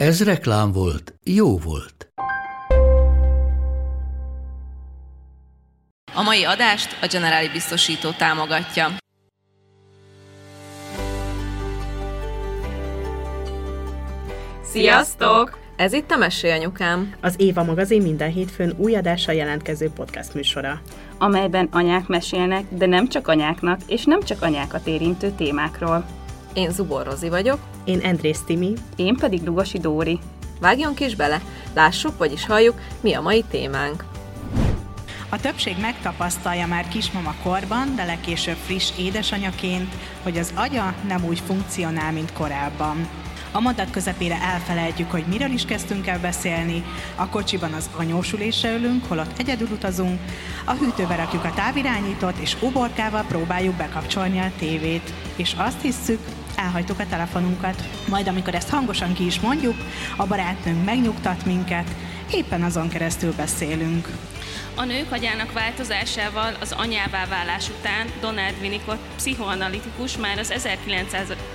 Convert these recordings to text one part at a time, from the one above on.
Ez reklám volt, jó volt. A mai adást a Generáli Biztosító támogatja. Sziasztok! Ez itt a Mesélyanyukám. Az Éva magazin minden hétfőn új adással jelentkező podcast műsora. amelyben anyák mesélnek, de nem csak anyáknak, és nem csak anyákat érintő témákról. Én Zubor Rozi vagyok. Én Andrész Timi. Én pedig Lugosi Dóri. Vágjunk is bele, lássuk, vagyis halljuk, mi a mai témánk. A többség megtapasztalja már kismama korban, de legkésőbb friss édesanyaként, hogy az agya nem úgy funkcionál, mint korábban. A mondat közepére elfelejtjük, hogy miről is kezdtünk el beszélni, a kocsiban az anyósulésre ülünk, holott egyedül utazunk, a hűtőbe rakjuk a távirányítót, és uborkával próbáljuk bekapcsolni a tévét. És azt hisszük, elhagytuk a telefonunkat. Majd amikor ezt hangosan ki is mondjuk, a barátnőnk megnyugtat minket, éppen azon keresztül beszélünk. A nők agyának változásával az anyává válás után Donald Winnicott pszichoanalitikus már az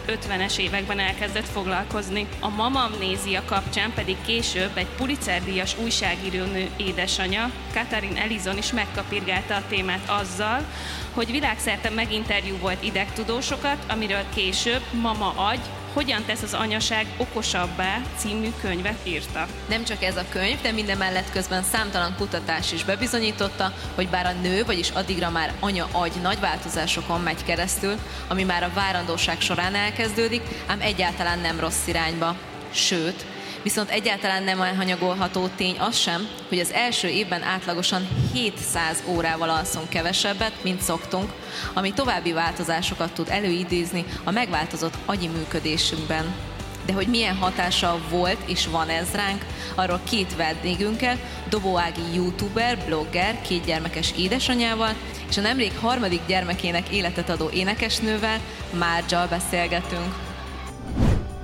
1950-es években elkezdett foglalkozni. A mamamnézia kapcsán pedig később egy Pulitzer-díjas újságírónő édesanyja, Katharine Ellison is megkapirgálta a témát azzal, hogy világszerte meginterjú volt idegtudósokat, amiről később Mama agy, hogyan tesz az anyaság okosabbá című könyvet írta. Nem csak ez a könyv, de minden mellett közben számtalan kutatás is bebizonyította, hogy bár a nő, vagyis addigra már anya-agy nagy változásokon megy keresztül, ami már a várandóság során elkezdődik, ám egyáltalán nem rossz irányba. Sőt, Viszont egyáltalán nem elhanyagolható tény az sem, hogy az első évben átlagosan 700 órával alszunk kevesebbet, mint szoktunk, ami további változásokat tud előidézni a megváltozott agyi működésünkben. De hogy milyen hatása volt és van ez ránk, arról két vendégünkkel, Dobóági youtuber, blogger, két gyermekes édesanyával, és a nemrég harmadik gyermekének életet adó énekesnővel, Márgyal beszélgetünk.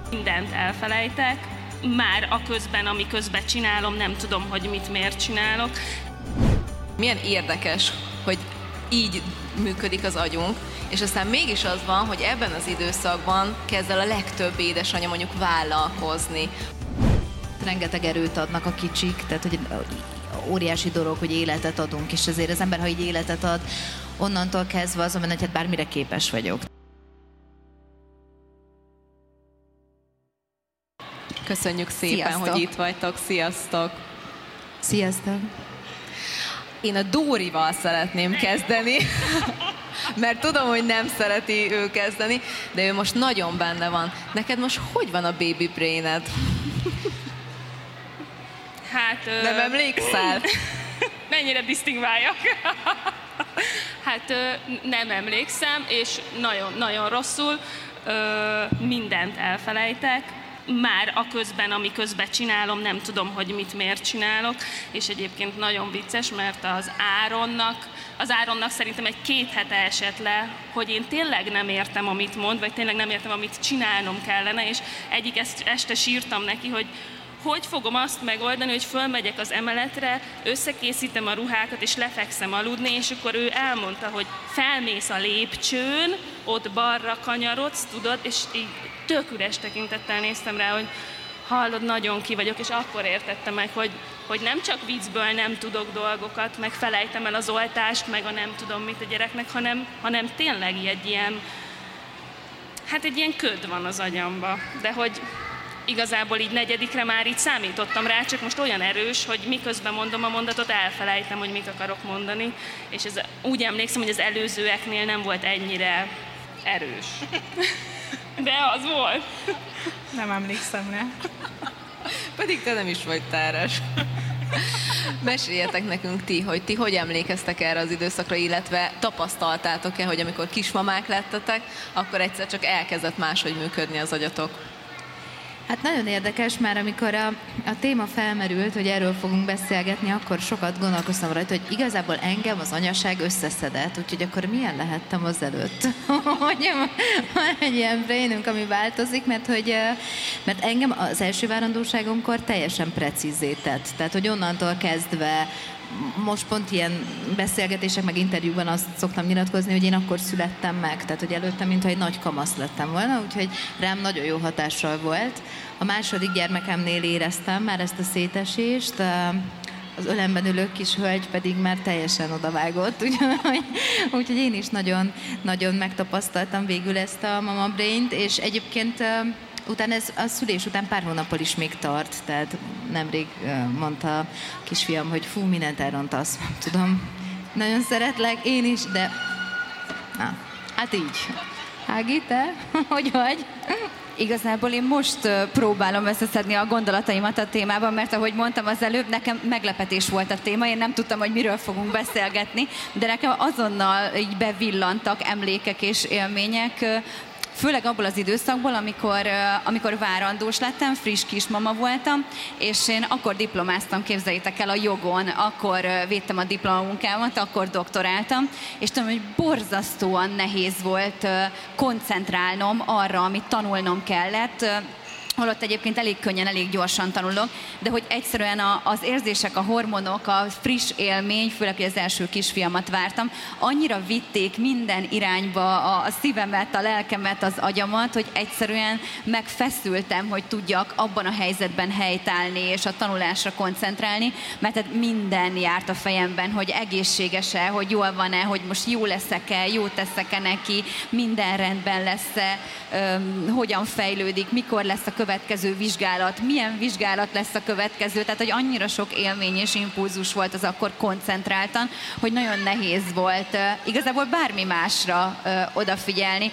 Mindent elfelejtek, már a közben, ami közben csinálom, nem tudom, hogy mit miért csinálok. Milyen érdekes, hogy így működik az agyunk, és aztán mégis az van, hogy ebben az időszakban kezd el a legtöbb édesanyja mondjuk vállalkozni. Rengeteg erőt adnak a kicsik, tehát hogy óriási dolog, hogy életet adunk, és azért az ember, ha így életet ad, onnantól kezdve azon, hogy hát bármire képes vagyok. Köszönjük szépen, Sziasztok. hogy itt vagytok. Sziasztok! Sziasztok! Én a Dórival szeretném kezdeni, mert tudom, hogy nem szereti ő kezdeni, de ő most nagyon benne van. Neked most hogy van a baby brained? Hát... ö, Nem emlékszel? mennyire disztingváljak. hát ö, nem emlékszem, és nagyon, nagyon rosszul. Ö, mindent elfelejtek. Már a közben, ami közben csinálom, nem tudom, hogy mit miért csinálok, és egyébként nagyon vicces, mert az Áronnak, az Áronnak szerintem egy két hete esett le, hogy én tényleg nem értem, amit mond, vagy tényleg nem értem, amit csinálnom kellene, és egyik est- este sírtam neki, hogy hogy fogom azt megoldani, hogy fölmegyek az emeletre, összekészítem a ruhákat, és lefekszem aludni, és akkor ő elmondta, hogy felmész a lépcsőn, ott balra kanyarodsz, tudod, és így tök üres tekintettel néztem rá, hogy hallod, nagyon ki vagyok, és akkor értettem meg, hogy, hogy nem csak viccből nem tudok dolgokat, meg felejtem el az oltást, meg a nem tudom mit a gyereknek, hanem, hanem tényleg egy ilyen, hát egy ilyen köd van az agyamba, de hogy igazából így negyedikre már így számítottam rá, csak most olyan erős, hogy miközben mondom a mondatot, elfelejtem, hogy mit akarok mondani, és ez, úgy emlékszem, hogy az előzőeknél nem volt ennyire erős. De az volt. Nem emlékszem rá. Pedig te nem is vagy táras. Meséljetek nekünk ti, hogy ti hogy emlékeztek erre az időszakra, illetve tapasztaltátok-e, hogy amikor kismamák lettetek, akkor egyszer csak elkezdett máshogy működni az agyatok? Hát nagyon érdekes, már amikor a, a téma felmerült, hogy erről fogunk beszélgetni, akkor sokat gondolkoztam rajta, hogy igazából engem az anyaság összeszedett, úgyhogy akkor milyen lehettem az előtt, hogy van egy ilyen brainünk, ami változik, mert hogy mert engem az első várandóságomkor teljesen precízé tett. Tehát, hogy onnantól kezdve most pont ilyen beszélgetések, meg interjúban azt szoktam nyilatkozni, hogy én akkor születtem meg, tehát hogy előtte, mintha egy nagy kamasz lettem volna, úgyhogy rám nagyon jó hatással volt. A második gyermekemnél éreztem már ezt a szétesést, az ölemben ülő kis hölgy pedig már teljesen odavágott, úgyhogy, úgyhogy én is nagyon, nagyon megtapasztaltam végül ezt a mama brain és egyébként utána ez a szülés után pár hónappal is még tart, tehát nemrég mondta a kisfiam, hogy fú, mindent elrontasz, tudom, nagyon szeretlek, én is, de na, hát így. Ági, te? Hogy vagy? Igazából én most próbálom összeszedni a gondolataimat a témában, mert ahogy mondtam az előbb, nekem meglepetés volt a téma, én nem tudtam, hogy miről fogunk beszélgetni, de nekem azonnal így bevillantak emlékek és élmények, főleg abból az időszakból, amikor, amikor várandós lettem, friss kismama voltam, és én akkor diplomáztam, képzeljétek el, a jogon, akkor védtem a diplomunkámat, akkor doktoráltam, és tudom, hogy borzasztóan nehéz volt koncentrálnom arra, amit tanulnom kellett, holott egyébként elég könnyen, elég gyorsan tanulok, de hogy egyszerűen a, az érzések, a hormonok, a friss élmény, főleg, hogy az első kisfiamat vártam, annyira vitték minden irányba a, a szívemet, a lelkemet, az agyamat, hogy egyszerűen megfeszültem, hogy tudjak abban a helyzetben helytállni és a tanulásra koncentrálni, mert hát minden járt a fejemben, hogy egészséges-e, hogy jól van-e, hogy most jó leszek-e, jó teszek-e neki, minden rendben lesz-e, öm, hogyan fejlődik, mikor lesz a következő vizsgálat, milyen vizsgálat lesz a következő, tehát hogy annyira sok élmény és impulzus volt az akkor koncentráltan, hogy nagyon nehéz volt igazából bármi másra odafigyelni.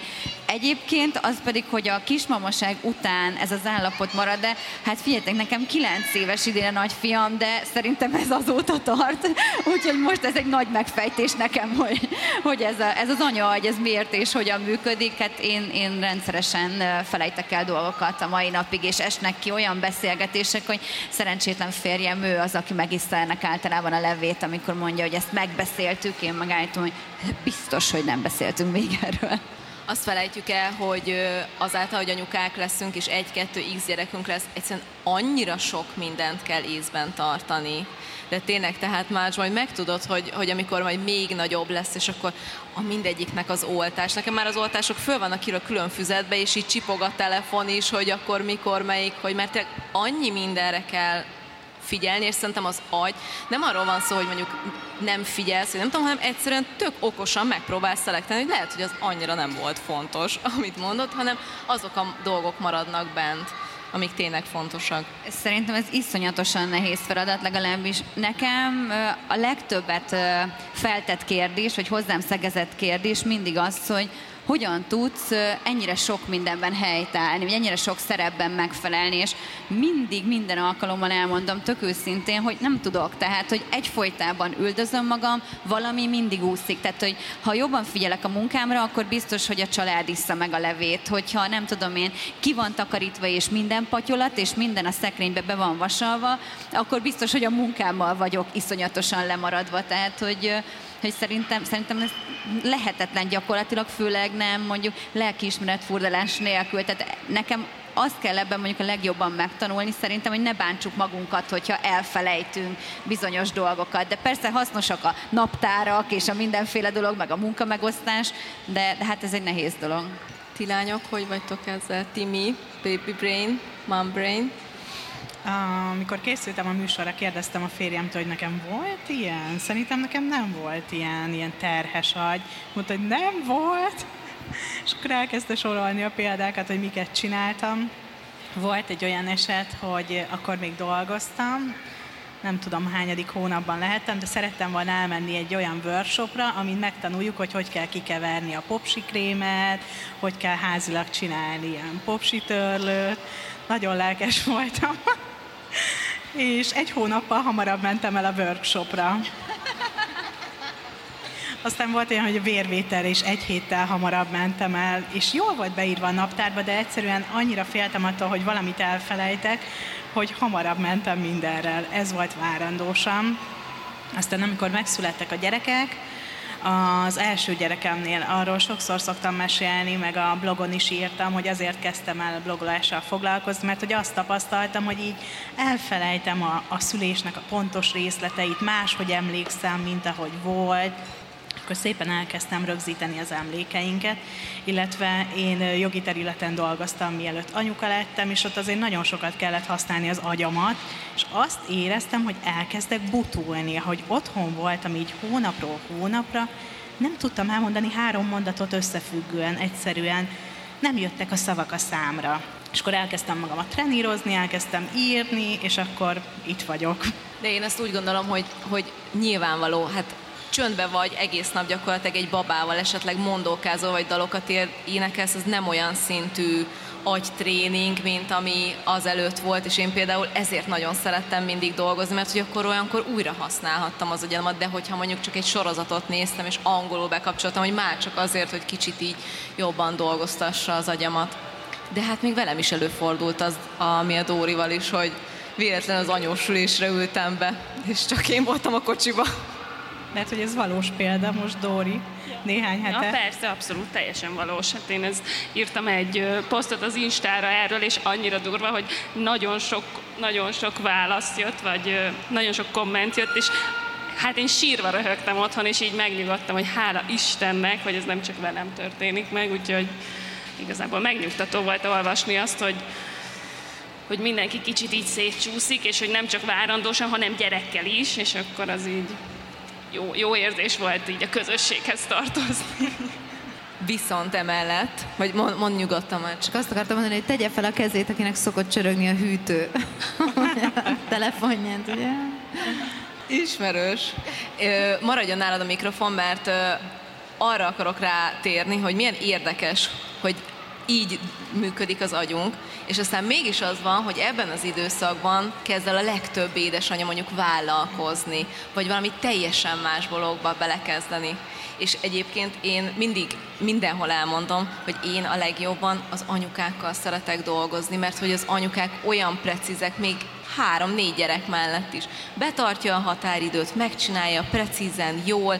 Egyébként az pedig, hogy a kismamaság után ez az állapot marad, de hát figyeljetek, nekem 9 éves idén a nagyfiam, de szerintem ez azóta tart, úgyhogy most ez egy nagy megfejtés nekem, hogy, hogy ez, a, ez az anya ez miért és hogyan működik. Hát én, én rendszeresen felejtek el dolgokat a mai napig, és esnek ki olyan beszélgetések, hogy szerencsétlen férjem, ő az, aki megiszta ennek általában a levét, amikor mondja, hogy ezt megbeszéltük, én megállítom, hogy biztos, hogy nem beszéltünk még erről azt felejtjük el, hogy azáltal, hogy anyukák leszünk, és egy-kettő x gyerekünk lesz, egyszerűen annyira sok mindent kell észben tartani. De tényleg, tehát már majd megtudod, hogy, hogy amikor majd még nagyobb lesz, és akkor a mindegyiknek az oltás. Nekem már az oltások föl vannak írva külön füzetbe, és így csipog a telefon is, hogy akkor mikor melyik, hogy mert annyi mindenre kell figyelni, és szerintem az agy nem arról van szó, hogy mondjuk nem figyelsz, hogy nem tudom, hanem egyszerűen tök okosan megpróbálsz szelektálni, hogy lehet, hogy az annyira nem volt fontos, amit mondott, hanem azok a dolgok maradnak bent amik tényleg fontosak. Szerintem ez iszonyatosan nehéz feladat, legalábbis nekem a legtöbbet feltett kérdés, vagy hozzám szegezett kérdés mindig az, hogy hogyan tudsz ennyire sok mindenben helytállni, vagy ennyire sok szerepben megfelelni, és mindig, minden alkalommal elmondom tök őszintén, hogy nem tudok, tehát, hogy egyfolytában üldözöm magam, valami mindig úszik, tehát, hogy ha jobban figyelek a munkámra, akkor biztos, hogy a család issza meg a levét, hogyha nem tudom én, ki van takarítva, és minden patyolat, és minden a szekrénybe be van vasalva, akkor biztos, hogy a munkámmal vagyok iszonyatosan lemaradva, tehát, hogy hogy szerintem, szerintem ez lehetetlen gyakorlatilag, főleg nem mondjuk lelkiismeret furdalás nélkül. Tehát nekem azt kell ebben mondjuk a legjobban megtanulni, szerintem, hogy ne bántsuk magunkat, hogyha elfelejtünk bizonyos dolgokat. De persze hasznosak a naptárak és a mindenféle dolog, meg a munkamegosztás, de, de hát ez egy nehéz dolog. Ti lányok, hogy vagytok ezzel? Timi, baby brain, mom brain? Amikor készültem a műsorra, kérdeztem a férjemtől, hogy nekem volt ilyen? Szerintem nekem nem volt ilyen, ilyen terhes agy. Mondta, hogy nem volt. És akkor elkezdte sorolni a példákat, hogy miket csináltam. Volt egy olyan eset, hogy akkor még dolgoztam, nem tudom hányadik hónapban lehettem, de szerettem volna elmenni egy olyan workshopra, amin megtanuljuk, hogy hogy kell kikeverni a popsikrémet, hogy kell házilag csinálni ilyen popsitörlőt. Nagyon lelkes voltam és egy hónappal hamarabb mentem el a workshopra. Aztán volt olyan, hogy a vérvétel és egy héttel hamarabb mentem el, és jól volt beírva a naptárba, de egyszerűen annyira féltem attól, hogy valamit elfelejtek, hogy hamarabb mentem mindenrel. Ez volt várandósam. Aztán amikor megszülettek a gyerekek, az első gyerekemnél arról sokszor szoktam mesélni, meg a blogon is írtam, hogy azért kezdtem el a blogolással foglalkozni, mert hogy azt tapasztaltam, hogy így elfelejtem a, a szülésnek a pontos részleteit, máshogy emlékszem, mint ahogy volt, akkor szépen elkezdtem rögzíteni az emlékeinket, illetve én jogi területen dolgoztam, mielőtt anyuka lettem, és ott azért nagyon sokat kellett használni az agyamat, és azt éreztem, hogy elkezdek butulni, hogy otthon voltam így hónapról hónapra, nem tudtam elmondani három mondatot összefüggően, egyszerűen nem jöttek a szavak a számra. És akkor elkezdtem magamat trenírozni, elkezdtem írni, és akkor itt vagyok. De én ezt úgy gondolom, hogy, hogy nyilvánvaló, hát csöndbe vagy egész nap gyakorlatilag egy babával, esetleg mondókázol, vagy dalokat énekelsz, az nem olyan szintű agytréning, mint ami azelőtt volt, és én például ezért nagyon szerettem mindig dolgozni, mert hogy akkor olyankor újra használhattam az agyamat, de hogyha mondjuk csak egy sorozatot néztem, és angolul bekapcsoltam, hogy már csak azért, hogy kicsit így jobban dolgoztassa az agyamat. De hát még velem is előfordult az, ami a Dórival is, hogy véletlen az anyósülésre ültem be, és csak én voltam a kocsiba. Mert hogy ez valós példa most, Dóri, néhány hete. Ja, persze, abszolút, teljesen valós. Hát én ez, írtam egy posztot az Instára erről, és annyira durva, hogy nagyon sok, nagyon sok válasz jött, vagy nagyon sok komment jött, és hát én sírva röhögtem otthon, és így megnyugodtam, hogy hála Istennek, hogy ez nem csak velem történik meg, úgyhogy igazából megnyugtató volt olvasni azt, hogy, hogy mindenki kicsit így szétcsúszik, és hogy nem csak várandósan, hanem gyerekkel is, és akkor az így jó, jó érzés volt így a közösséghez tartozni. Viszont emellett, vagy mond, mond nyugodtan már. Csak azt akartam mondani, hogy tegye fel a kezét, akinek szokott csörögni a hűtő. a telefonján, ugye? Ismerős. Maradjon nálad a mikrofon, mert arra akarok rá térni, hogy milyen érdekes, hogy így működik az agyunk, és aztán mégis az van, hogy ebben az időszakban kezd el a legtöbb édesanyja mondjuk vállalkozni, vagy valami teljesen más dologba belekezdeni. És egyébként én mindig mindenhol elmondom, hogy én a legjobban az anyukákkal szeretek dolgozni, mert hogy az anyukák olyan precízek, még három-négy gyerek mellett is. Betartja a határidőt, megcsinálja precízen, jól,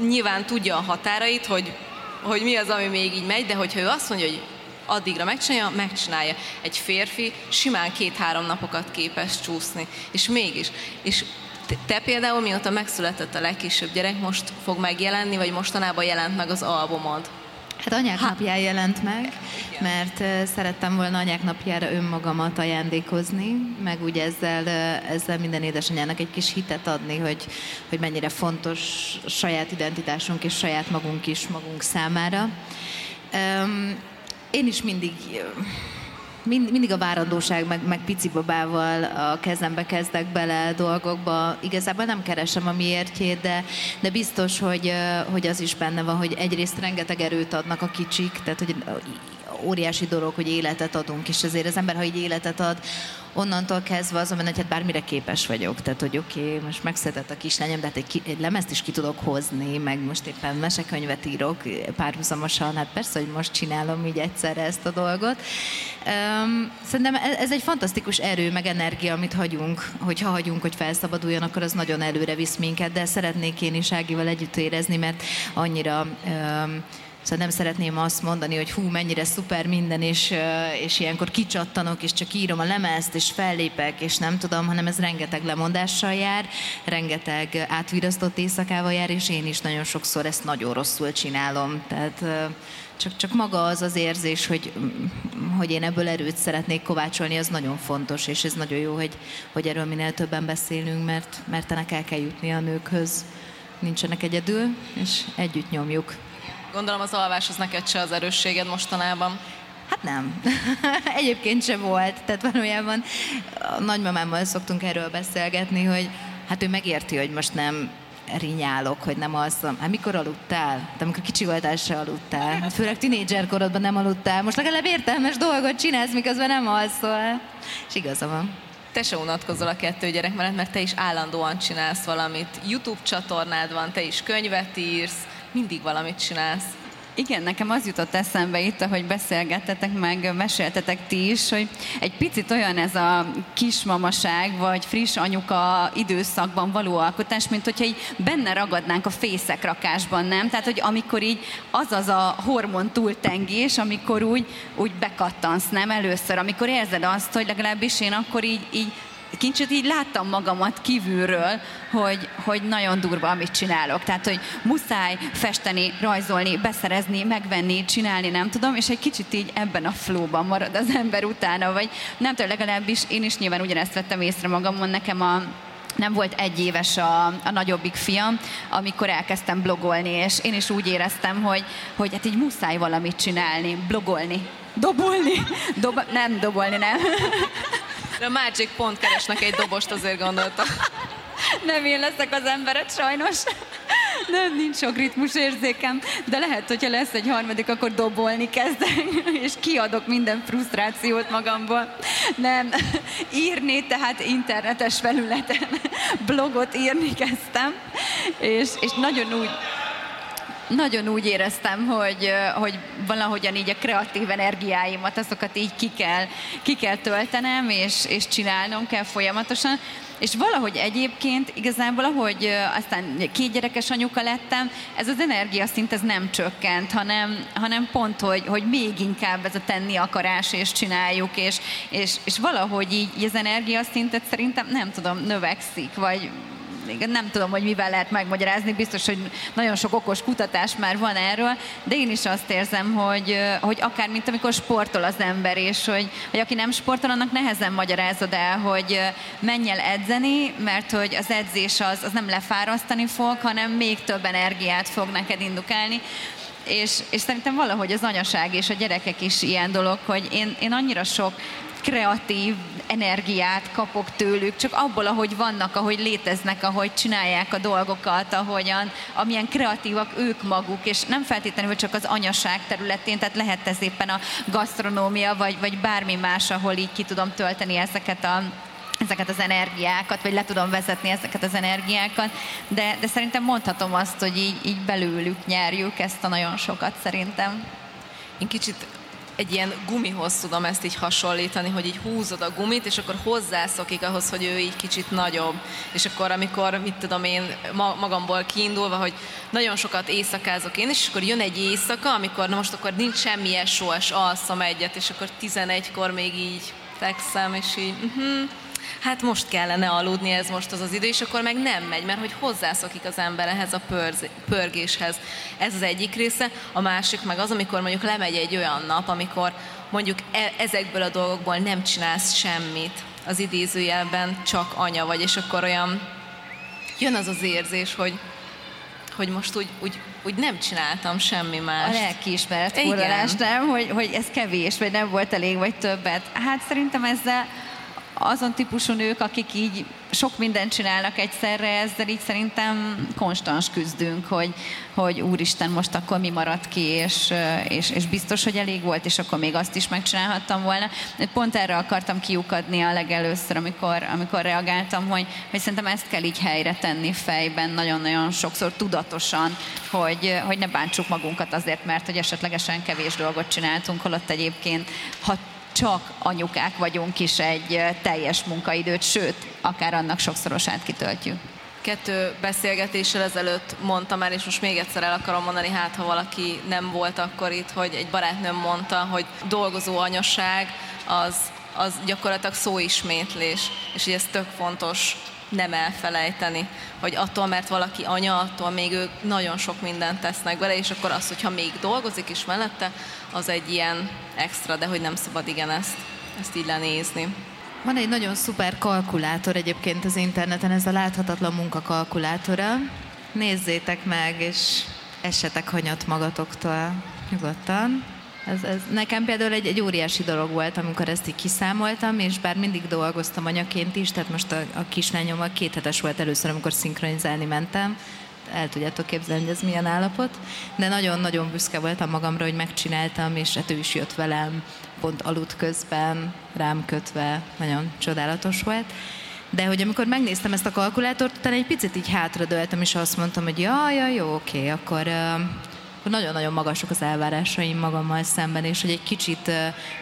nyilván tudja a határait, hogy hogy mi az, ami még így megy, de hogyha ő azt mondja, hogy addigra megcsinálja, megcsinálja. Egy férfi simán két-három napokat képes csúszni, és mégis. És te például, mióta megszületett a legkisebb gyerek, most fog megjelenni, vagy mostanában jelent meg az albumod? Hát anyák ha. napján jelent meg, mert szerettem volna anyák napjára önmagamat ajándékozni, meg úgy ezzel, ezzel minden édesanyának egy kis hitet adni, hogy, hogy mennyire fontos saját identitásunk és saját magunk is magunk számára. Én is mindig mind, mindig a várandóság, meg, meg pici babával a kezembe kezdek bele dolgokba. Igazából nem keresem a miértjét, de, de biztos, hogy, hogy az is benne van, hogy egyrészt rengeteg erőt adnak a kicsik, tehát hogy óriási dolog, hogy életet adunk, és ezért az ember, ha így életet ad, onnantól kezdve azon, hogy hát bármire képes vagyok. Tehát, hogy oké, okay, most megszedett a kislányom, de hát egy, egy lemezt is ki tudok hozni, meg most éppen mesekönyvet írok párhuzamosan, hát persze, hogy most csinálom így egyszerre ezt a dolgot. Um, szerintem ez, ez egy fantasztikus erő, meg energia, amit hagyunk, hogyha hagyunk, hogy felszabaduljon, akkor az nagyon előre visz minket, de szeretnék én is Ágival együtt érezni, mert annyira um, Szóval nem szeretném azt mondani, hogy hú, mennyire szuper minden, és, és ilyenkor kicsattanok, és csak írom a lemezt, és fellépek, és nem tudom, hanem ez rengeteg lemondással jár, rengeteg átvirasztott éjszakával jár, és én is nagyon sokszor ezt nagyon rosszul csinálom. Tehát csak, csak maga az az érzés, hogy, hogy én ebből erőt szeretnék kovácsolni, az nagyon fontos, és ez nagyon jó, hogy, hogy erről minél többen beszélünk, mert, mert ennek el kell jutni a nőkhöz. Nincsenek egyedül, és együtt nyomjuk. Gondolom az alvás az neked se az erősséged mostanában. Hát nem. Egyébként se volt. Tehát valójában a nagymamámmal szoktunk erről beszélgetni, hogy hát ő megérti, hogy most nem rinyálok, hogy nem alszom. Hát mikor aludtál? De amikor kicsi voltál, se aludtál. Hát főleg tinédzser korodban nem aludtál. Most legalább értelmes dolgot csinálsz, miközben nem alszol. És igaza van. te se unatkozol a kettő gyerek mellett, mert te is állandóan csinálsz valamit. YouTube csatornád van, te is könyvet írsz, mindig valamit csinálsz. Igen, nekem az jutott eszembe itt, ahogy beszélgettetek, meg meséltetek ti is, hogy egy picit olyan ez a kismamaság, vagy friss anyuka időszakban való alkotás, mint hogyha így benne ragadnánk a fészekrakásban, nem? Tehát, hogy amikor így az az a hormon túltengés, amikor úgy, úgy bekattansz, nem? Először, amikor érzed azt, hogy legalábbis én akkor így, így kicsit így láttam magamat kívülről, hogy, hogy nagyon durva, amit csinálok. Tehát, hogy muszáj festeni, rajzolni, beszerezni, megvenni, csinálni, nem tudom, és egy kicsit így ebben a flóban marad az ember utána, vagy nem tudom, legalábbis én is nyilván ugyanezt vettem észre magamon, nekem a, nem volt egy éves a, a nagyobbik fiam, amikor elkezdtem blogolni, és én is úgy éreztem, hogy, hogy hát így muszáj valamit csinálni, blogolni, dobolni, Dob, nem dobolni, nem. De a Magic pont keresnek egy dobost, azért gondolta. Nem én leszek az emberet, sajnos. Nem, nincs sok ritmus érzékem, de lehet, hogyha lesz egy harmadik, akkor dobolni kezdek, és kiadok minden frusztrációt magamból. Nem, írni, tehát internetes felületen blogot írni kezdtem, és, és nagyon úgy, nagyon úgy éreztem, hogy, hogy valahogyan így a kreatív energiáimat, azokat így ki kell, ki kell töltenem, és, és csinálnom kell folyamatosan. És valahogy egyébként igazából, ahogy aztán két gyerekes anyuka lettem, ez az energiaszint ez nem csökkent, hanem, hanem pont, hogy, hogy még inkább ez a tenni akarás, és csináljuk, és, és, és valahogy így, így az energiaszintet szerintem nem tudom, növekszik, vagy, igen, nem tudom, hogy mivel lehet megmagyarázni, biztos, hogy nagyon sok okos kutatás már van erről, de én is azt érzem, hogy, hogy akár mint amikor sportol az ember, és hogy, hogy aki nem sportol, annak nehezen magyarázod el, hogy menj el edzeni, mert hogy az edzés az, az nem lefárasztani fog, hanem még több energiát fog neked indukálni. És, és szerintem valahogy az anyaság és a gyerekek is ilyen dolog, hogy én, én annyira sok kreatív energiát kapok tőlük, csak abból, ahogy vannak, ahogy léteznek, ahogy csinálják a dolgokat, ahogyan, amilyen kreatívak ők maguk, és nem feltétlenül csak az anyaság területén, tehát lehet ez éppen a gasztronómia, vagy, vagy bármi más, ahol így ki tudom tölteni ezeket a ezeket az energiákat, vagy le tudom vezetni ezeket az energiákat, de, de szerintem mondhatom azt, hogy így, így belőlük nyerjük ezt a nagyon sokat szerintem. Én kicsit egy ilyen gumihoz tudom ezt így hasonlítani, hogy így húzod a gumit, és akkor hozzászokik ahhoz, hogy ő így kicsit nagyobb. És akkor, amikor, mit tudom én, magamból kiindulva, hogy nagyon sokat éjszakázok én és akkor jön egy éjszaka, amikor na most akkor nincs semmi SOS, alszom egyet, és akkor 11-kor még így fekszem, és így, uh-huh, hát most kellene aludni, ez most az az idő, és akkor meg nem megy, mert hogy hozzászokik az ember ehhez a pörz, pörgéshez. Ez az egyik része. A másik meg az, amikor mondjuk lemegy egy olyan nap, amikor mondjuk e- ezekből a dolgokból nem csinálsz semmit, az idézőjelben csak anya vagy, és akkor olyan jön az az érzés, hogy, hogy most úgy, úgy, úgy nem csináltam semmi más. A lelkiismeret forralás, nem? Hogy, hogy ez kevés, vagy nem volt elég, vagy többet. Hát szerintem ezzel azon típusú nők, akik így sok mindent csinálnak egyszerre, ezzel így szerintem konstans küzdünk, hogy, hogy úristen, most akkor mi maradt ki, és, és, és biztos, hogy elég volt, és akkor még azt is megcsinálhattam volna. Pont erre akartam kiukadni a legelőször, amikor, amikor reagáltam, hogy, hogy szerintem ezt kell így helyre tenni fejben, nagyon-nagyon sokszor tudatosan, hogy, hogy ne bántsuk magunkat azért, mert hogy esetlegesen kevés dolgot csináltunk, holott egyébként, ha csak anyukák vagyunk is egy teljes munkaidőt, sőt, akár annak sokszorosát kitöltjük. Kettő beszélgetéssel ezelőtt mondtam már, és most még egyszer el akarom mondani, hát ha valaki nem volt akkor itt, hogy egy barátnőm mondta, hogy dolgozó anyaság az, az gyakorlatilag szóismétlés, és hogy ez tök fontos nem elfelejteni, hogy attól, mert valaki anya, attól még ők nagyon sok mindent tesznek bele, és akkor az, hogyha még dolgozik is mellette, az egy ilyen extra, de hogy nem szabad igen ezt, ezt így lenézni. Van egy nagyon szuper kalkulátor egyébként az interneten, ez a láthatatlan munkakalkulátora. Nézzétek meg, és essetek hanyat magatoktól nyugodtan. Ez, ez nekem például egy, egy óriási dolog volt, amikor ezt így kiszámoltam, és bár mindig dolgoztam anyaként is, tehát most a, a kislányommal két hetes volt először, amikor szinkronizálni mentem, el tudjátok képzelni, hogy ez milyen állapot. De nagyon-nagyon büszke voltam magamra, hogy megcsináltam, és hát ő is jött velem, pont aludt közben, rám kötve, nagyon csodálatos volt. De hogy amikor megnéztem ezt a kalkulátort, utána egy picit így hátradőltem, és azt mondtam, hogy jaj, jaj, jó, oké, akkor, akkor nagyon-nagyon magasok az elvárásaim magammal szemben, és hogy egy kicsit,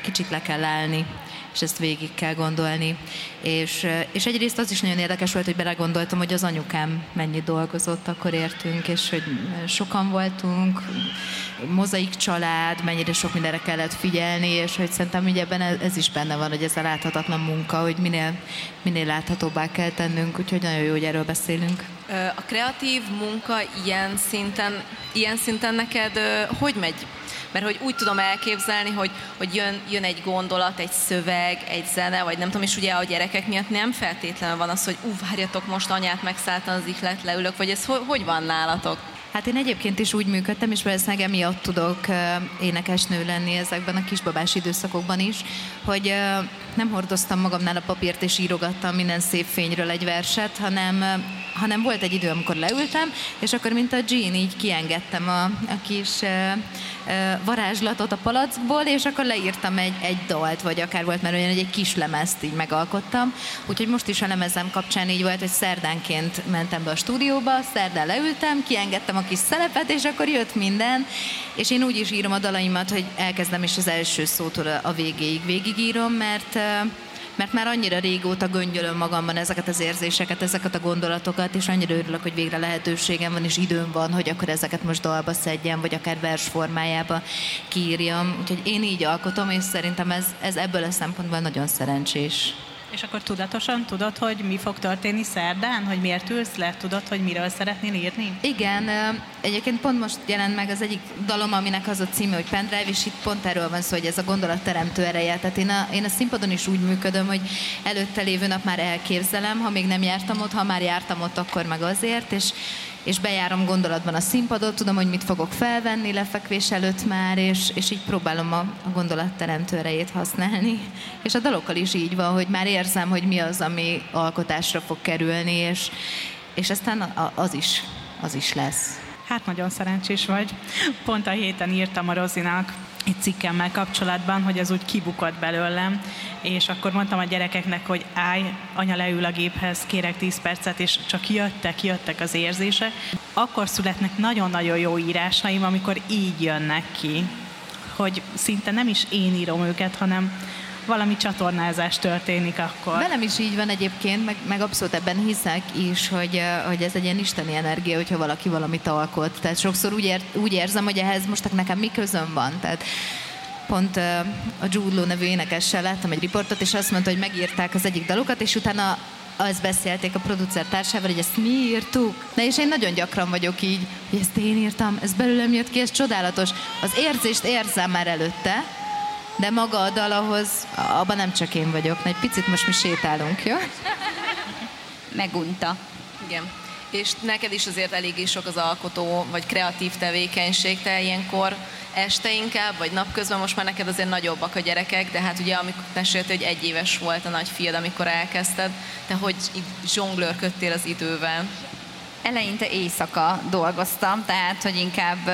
kicsit le kell állni és ezt végig kell gondolni. És, és egyrészt az is nagyon érdekes volt, hogy belegondoltam, hogy az anyukám mennyit dolgozott, akkor értünk, és hogy sokan voltunk, mozaik család, mennyire sok mindenre kellett figyelni, és hogy szerintem ugye ebben ez is benne van, hogy ez a láthatatlan munka, hogy minél, minél láthatóbbá kell tennünk, úgyhogy nagyon jó, hogy erről beszélünk. A kreatív munka ilyen szinten, ilyen szinten neked hogy megy? Mert hogy úgy tudom elképzelni, hogy, hogy jön, jön egy gondolat, egy szöveg, egy zene, vagy nem tudom, és ugye a gyerekek miatt nem feltétlenül van az, hogy ú, várjatok, most anyát megszálltan az ihlet, leülök, vagy ez hogy, hogy van nálatok? Hát én egyébként is úgy működtem, és valószínűleg emiatt tudok énekesnő lenni ezekben a kisbabás időszakokban is, hogy nem hordoztam magamnál a papírt és írogattam minden szép fényről egy verset, hanem, hanem volt egy idő, amikor leültem, és akkor mint a Jean így kiengedtem a, a kis varázslatot a palackból, és akkor leírtam egy, egy dalt, vagy akár volt már olyan, egy kis lemezt így megalkottam. Úgyhogy most is a lemezem kapcsán így volt, hogy szerdánként mentem be a stúdióba, szerdán leültem, kiengedtem a kis szelepet, és akkor jött minden, és én úgy is írom a dalaimat, hogy elkezdem is az első szótól a végéig végigírom, mert mert már annyira régóta göngyölöm magamban ezeket az érzéseket, ezeket a gondolatokat, és annyira örülök, hogy végre lehetőségem van, és időm van, hogy akkor ezeket most dalba szedjem, vagy akár vers formájába kiírjam. Úgyhogy én így alkotom, és szerintem ez, ez ebből a szempontból nagyon szerencsés. És akkor tudatosan tudod, hogy mi fog történni szerdán? Hogy miért ülsz le? Tudod, hogy miről szeretnél írni? Igen, egyébként pont most jelent meg az egyik dalom, aminek az a címe, hogy Pendrive, és itt pont erről van szó, hogy ez a gondolat teremtő ereje. Tehát én a, én a színpadon is úgy működöm, hogy előtte lévő nap már elképzelem, ha még nem jártam ott, ha már jártam ott, akkor meg azért, és és bejárom gondolatban a színpadot, tudom, hogy mit fogok felvenni lefekvés előtt már, és, és így próbálom a, a gondolatteremtő erejét használni. És a dalokkal is így van, hogy már érzem, hogy mi az, ami alkotásra fog kerülni, és, és aztán az is, az is lesz. Hát nagyon szerencsés vagy. Pont a héten írtam a Rozinak egy cikkemmel kapcsolatban, hogy az úgy kibukott belőlem, és akkor mondtam a gyerekeknek, hogy állj, anya leül a géphez, kérek 10 percet, és csak jöttek, jöttek az érzések. Akkor születnek nagyon-nagyon jó írásaim, amikor így jönnek ki, hogy szinte nem is én írom őket, hanem valami csatornázás történik akkor. Velem is így van egyébként, meg, meg abszolút ebben hiszek is, hogy, hogy ez egy ilyen isteni energia, hogyha valaki valamit alkot. Tehát sokszor úgy, ér, úgy érzem, hogy ehhez most nekem mi közöm van. Tehát pont a Jude Law nevű énekessel láttam egy riportot, és azt mondta, hogy megírták az egyik dalukat, és utána azt beszélték a producer társával, hogy ezt mi írtuk. Na és én nagyon gyakran vagyok így, hogy ezt én írtam, ez belőlem jött ki, ez csodálatos. Az érzést érzem már előtte, de maga a dal ahhoz, abban nem csak én vagyok. Egy picit most mi sétálunk, jó? Megunta. Igen. És neked is azért eléggé sok az alkotó, vagy kreatív tevékenység, te ilyenkor este inkább, vagy napközben most már neked azért nagyobbak a gyerekek, de hát ugye amikor meséltél, hogy egy éves volt a nagyfiad, amikor elkezdted, te hogy zsonglőrködtél az idővel? Eleinte éjszaka dolgoztam, tehát hogy inkább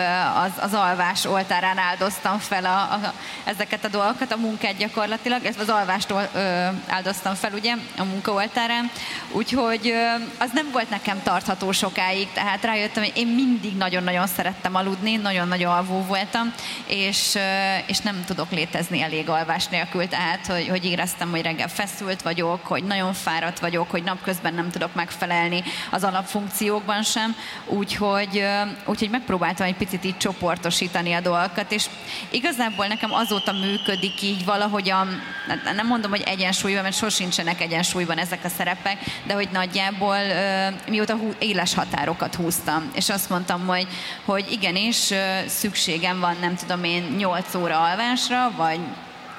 az, az alvás oltárán áldoztam fel a, a, ezeket a dolgokat, a munkát gyakorlatilag, ez az alvást ö, áldoztam fel ugye a munka oltárán, úgyhogy ö, az nem volt nekem tartható sokáig, tehát rájöttem, hogy én mindig nagyon-nagyon szerettem aludni, nagyon-nagyon alvó voltam, és, ö, és nem tudok létezni elég alvás nélkül, tehát hogy, hogy éreztem, hogy reggel feszült vagyok, hogy nagyon fáradt vagyok, hogy napközben nem tudok megfelelni az alapfunkció dolgokban sem, úgyhogy, úgyhogy megpróbáltam egy picit így csoportosítani a dolgokat, és igazából nekem azóta működik így valahogyan, hát nem mondom, hogy egyensúlyban, mert sosincsenek egyensúlyban ezek a szerepek, de hogy nagyjából mióta éles határokat húztam, és azt mondtam, hogy, hogy igenis szükségem van, nem tudom én, 8 óra alvásra, vagy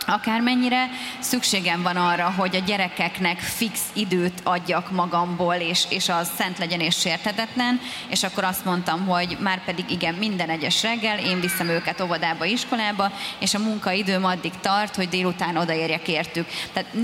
akármennyire szükségem van arra, hogy a gyerekeknek fix időt adjak magamból, és, és az szent legyen és sérthetetlen, és akkor azt mondtam, hogy már pedig igen, minden egyes reggel én viszem őket óvodába, iskolába, és a munkaidőm addig tart, hogy délután odaérjek értük. Tehát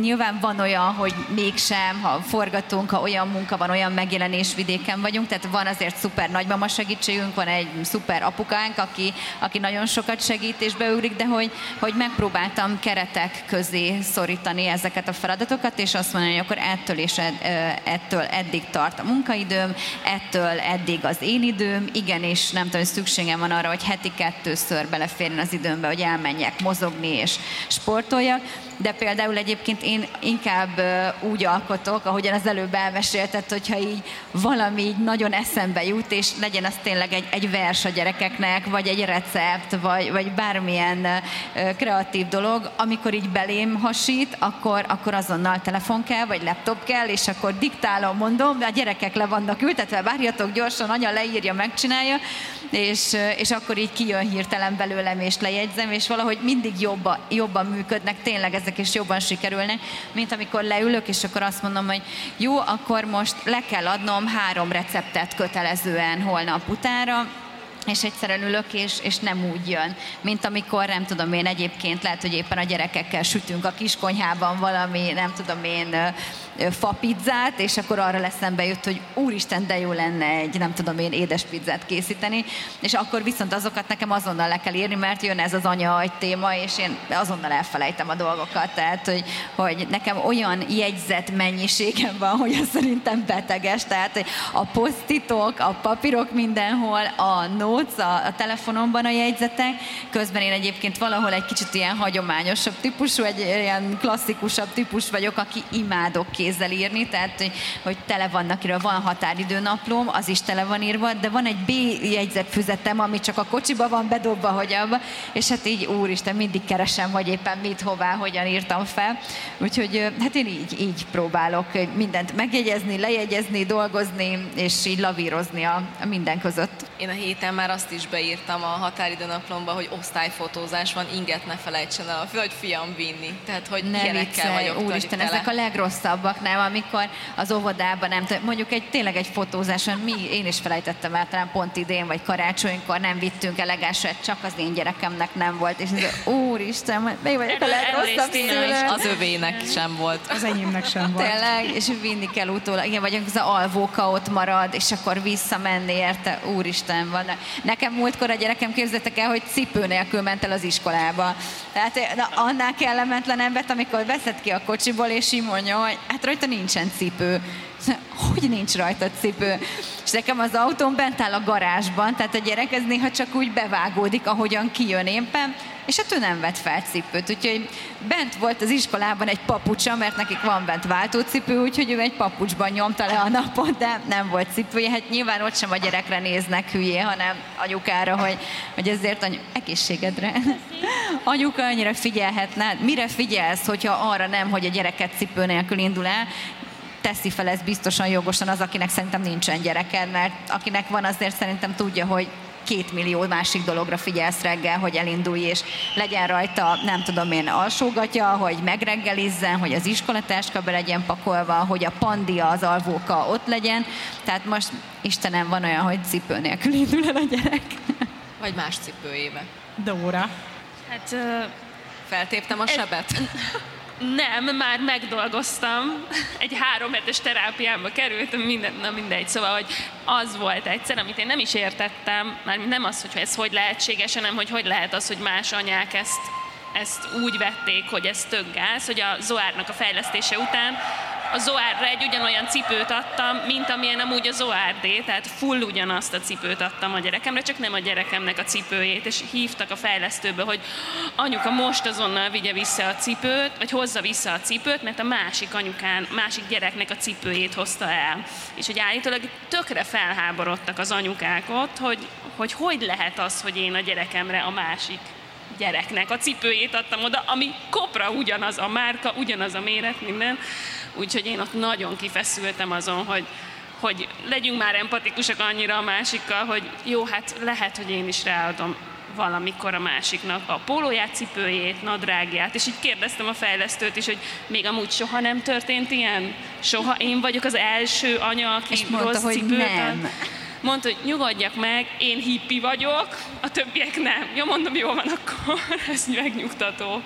nyilván van olyan, hogy mégsem, ha forgatunk, ha olyan munka van, olyan megjelenés vidéken vagyunk, tehát van azért szuper nagymama segítségünk, van egy szuper apukánk, aki, aki nagyon sokat segít és beugrik, de hogy, hogy megpróbál próbáltam keretek közé szorítani ezeket a feladatokat, és azt mondani, hogy akkor ettől és ed, ettől eddig tart a munkaidőm, ettől eddig az én időm, igen, és nem tudom, hogy szükségem van arra, hogy heti kettőször beleférjen az időmbe, hogy elmenjek mozogni és sportoljak, de például egyébként én inkább úgy alkotok, ahogyan az előbb elmeséltet, hogyha így valami így nagyon eszembe jut, és legyen az tényleg egy, egy vers a gyerekeknek, vagy egy recept, vagy, vagy bármilyen kreatív dolog, amikor így belém hasít, akkor, akkor azonnal telefon kell, vagy laptop kell, és akkor diktálom, mondom, de a gyerekek le vannak ültetve, várjatok gyorsan, anya leírja, megcsinálja, és, és akkor így kijön hirtelen belőlem, és lejegyzem, és valahogy mindig jobban, jobban működnek tényleg ezek, és jobban sikerülnek, mint amikor leülök, és akkor azt mondom, hogy jó, akkor most le kell adnom három receptet kötelezően holnap utára, és egyszerűen ülök, és, és nem úgy jön, mint amikor, nem tudom én, egyébként lehet, hogy éppen a gyerekekkel sütünk a kiskonyhában valami, nem tudom én, fapizzát, és akkor arra lesz szembe jött, hogy úristen, de jó lenne egy, nem tudom én, édes pizzát készíteni, és akkor viszont azokat nekem azonnal le kell írni, mert jön ez az anya egy téma, és én azonnal elfelejtem a dolgokat, tehát, hogy, hogy nekem olyan jegyzet mennyiségem van, hogy az szerintem beteges, tehát a posztitok, a papírok mindenhol, a notes, a, a telefonomban a jegyzetek, közben én egyébként valahol egy kicsit ilyen hagyományosabb típusú, egy ilyen klasszikusabb típus vagyok, aki imádok kézzel írni, tehát hogy, hogy tele vannak írva, van határidő naplóm, az is tele van írva, de van egy B jegyzetfüzetem, ami csak a kocsiba van bedobva, hogy abba, és hát így úristen, mindig keresem, hogy éppen mit, hová, hogyan írtam fel. Úgyhogy hát én így, így próbálok mindent megjegyezni, lejegyezni, dolgozni, és így lavírozni a, a minden között. Én a héten már azt is beírtam a határidő naplomba, hogy osztályfotózás van, inget ne felejtsen el, hogy fiam vinni. Tehát, hogy ne ilyenekkel vagyok Úristen, ezek a legrosszabbak nem, amikor az óvodában nem, mondjuk egy, tényleg egy fotózáson, mi, én is felejtettem el, talán pont idén, vagy karácsonykor nem vittünk elegását, csak az én gyerekemnek nem volt, és ez, úristen, mi vagyok a legrosszabb Az övének sem volt. Az enyémnek sem volt. Tényleg, és vinni kell utólag, igen, vagy az alvóka ott marad, és akkor visszamenni érte, úristen van. Nekem múltkor a gyerekem képzeltek el, hogy cipő nélkül ment el az iskolába. Tehát na, annál kellemetlenebbet, amikor veszed ki a kocsiból, és így mondja, hogy hát rajta nincsen cipő. Hogy nincs rajta cipő? És nekem az autón bent áll a garázsban, tehát a gyerek ez néha csak úgy bevágódik, ahogyan kijön éppen, és hát ő nem vett fel cipőt, úgyhogy bent volt az iskolában egy papucsa, mert nekik van bent váltócipő, úgyhogy ő egy papucsban nyomta le a napot, de nem volt cipője. Hát nyilván ott sem a gyerekre néznek hülyé, hanem anyukára, hogy, hogy ezért any- egészségedre. Anyuka annyira figyelhetne. Mire figyelsz, hogyha arra nem, hogy a gyereket cipő nélkül indul el, teszi fel ez biztosan jogosan az, akinek szerintem nincsen gyereke, mert akinek van, azért szerintem tudja, hogy két millió másik dologra figyelsz reggel, hogy elindulj, és legyen rajta, nem tudom én, alsógatja, hogy megreggelizzen, hogy az iskolatáska be legyen pakolva, hogy a pandia, az alvóka ott legyen. Tehát most Istenem van olyan, hogy cipő nélkül indul el a gyerek. Vagy más cipőjébe. Dóra. Hát... Uh, Feltéptem a sebet? Nem, már megdolgoztam. Egy három hetes terápiámba kerültem, minden, na mindegy. Szóval, hogy az volt egyszer, amit én nem is értettem, már nem az, hogy ez hogy lehetséges, hanem hogy hogy lehet az, hogy más anyák ezt, ezt úgy vették, hogy ez tök gáz, hogy a Zoárnak a fejlesztése után a Zoárra egy ugyanolyan cipőt adtam, mint amilyen amúgy a Zoárdé, tehát full ugyanazt a cipőt adtam a gyerekemre, csak nem a gyerekemnek a cipőjét, és hívtak a fejlesztőbe, hogy anyuka most azonnal vigye vissza a cipőt, vagy hozza vissza a cipőt, mert a másik anyukán, másik gyereknek a cipőjét hozta el. És hogy állítólag tökre felháborodtak az anyukák ott, hogy, hogy hogy lehet az, hogy én a gyerekemre a másik gyereknek a cipőjét adtam oda, ami kopra ugyanaz a márka, ugyanaz a méret, minden. Úgyhogy én ott nagyon kifeszültem azon, hogy, hogy legyünk már empatikusak annyira a másikkal, hogy jó, hát lehet, hogy én is ráadom valamikor a másiknak a pólóját, cipőjét, nadrágját, és így kérdeztem a fejlesztőt is, hogy még amúgy soha nem történt ilyen? Soha én vagyok az első anya, aki és mondta, rossz hogy cipőt nem. Mondta, hogy nyugodjak meg, én hippi vagyok, a többiek nem. Jó, mondom, jó van akkor, ez megnyugtató.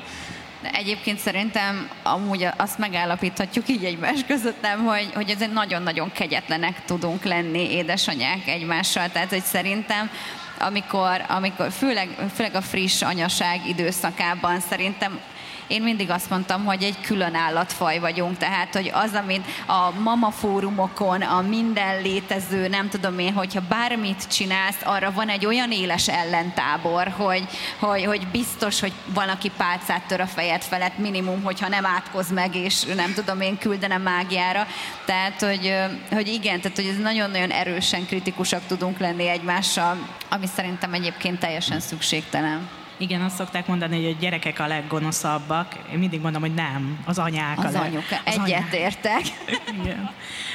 Egyébként szerintem amúgy azt megállapíthatjuk így egymás között, nem, hogy, hogy ezért nagyon-nagyon kegyetlenek tudunk lenni édesanyák egymással. Tehát, hogy szerintem amikor, amikor főleg, főleg a friss anyaság időszakában szerintem én mindig azt mondtam, hogy egy külön állatfaj vagyunk, tehát, hogy az, amit a mama fórumokon, a minden létező, nem tudom én, hogyha bármit csinálsz, arra van egy olyan éles ellentábor, hogy, hogy, hogy biztos, hogy van, aki pálcát tör a fejed felett, minimum, hogyha nem átkoz meg, és nem tudom én küldenem mágiára. Tehát, hogy, hogy igen, tehát, hogy ez nagyon-nagyon erősen kritikusak tudunk lenni egymással, ami szerintem egyébként teljesen szükségtelen. Igen, azt szokták mondani, hogy a gyerekek a leggonoszabbak. Én mindig mondom, hogy nem, az anyák. Az a anyuka. Egyetértek. Igen.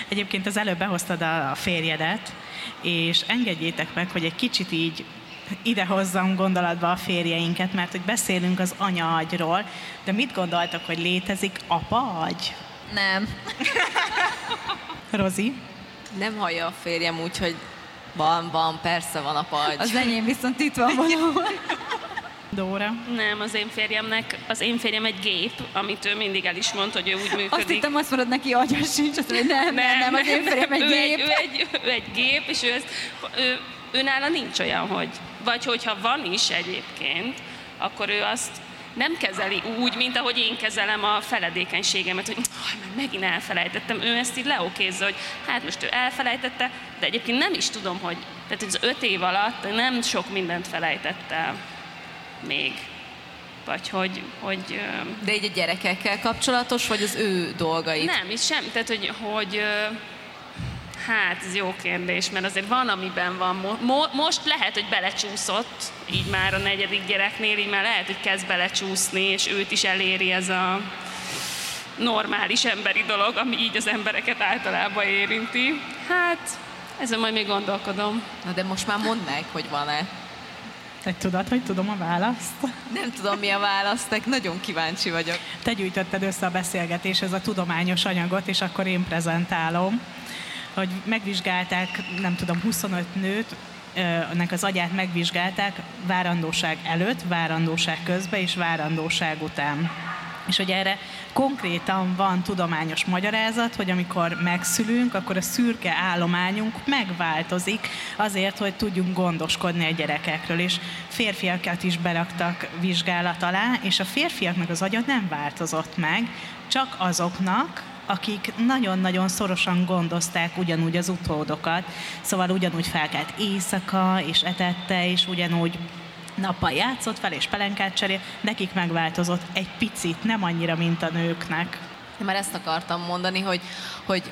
Egyébként az előbb behoztad a férjedet, és engedjétek meg, hogy egy kicsit így idehozzam gondolatba a férjeinket, mert hogy beszélünk az anya-agyról, de mit gondoltak, hogy létezik apa-agy? Nem. Rozi? Nem hallja a férjem úgy, hogy van, van, persze van apa-agy. Az enyém viszont itt van valahol. Dóra? Nem, az én férjemnek, az én férjem egy gép, amit ő mindig el is mondta, hogy ő úgy működik. Azt hittem, azt mondod neki, agya sincs, azt mondja, nem, nem, nem, az én férjem egy ő gép. Egy, ő, egy, ő egy gép, és ő, ezt, ő, ő nála nincs olyan, hogy, vagy hogyha van is egyébként, akkor ő azt nem kezeli úgy, mint ahogy én kezelem a feledékenységemet, hogy már megint elfelejtettem. Ő ezt így leokézza, hogy hát most ő elfelejtette, de egyébként nem is tudom, hogy tehát az öt év alatt nem sok mindent felejtett el még. Vagy hogy, hogy... De így a gyerekekkel kapcsolatos, vagy az ő dolgait? Nem, is sem. Tehát, hogy, hogy Hát, ez jó kérdés, mert azért van, amiben van. Mo- most lehet, hogy belecsúszott, így már a negyedik gyereknél, így már lehet, hogy kezd belecsúszni, és őt is eléri ez a normális emberi dolog, ami így az embereket általában érinti. Hát, ezen majd még gondolkodom. Na de most már mondd meg, hogy van-e. Te tudod, hogy tudom a választ? Nem tudom, mi a választ, de nagyon kíváncsi vagyok. Te gyűjtötted össze a beszélgetéshez a tudományos anyagot, és akkor én prezentálom, hogy megvizsgálták, nem tudom, 25 nőt, nek az agyát megvizsgálták várandóság előtt, várandóság közben és várandóság után. És hogy erre konkrétan van tudományos magyarázat, hogy amikor megszülünk, akkor a szürke állományunk megváltozik azért, hogy tudjunk gondoskodni a gyerekekről. És férfiakat is beraktak vizsgálat alá, és a férfiaknak az agya nem változott meg, csak azoknak, akik nagyon-nagyon szorosan gondozták ugyanúgy az utódokat, szóval ugyanúgy felkelt éjszaka, és etette, és ugyanúgy nappal játszott fel, és pelenkát cserél, nekik megváltozott egy picit, nem annyira, mint a nőknek. Én már ezt akartam mondani, hogy, hogy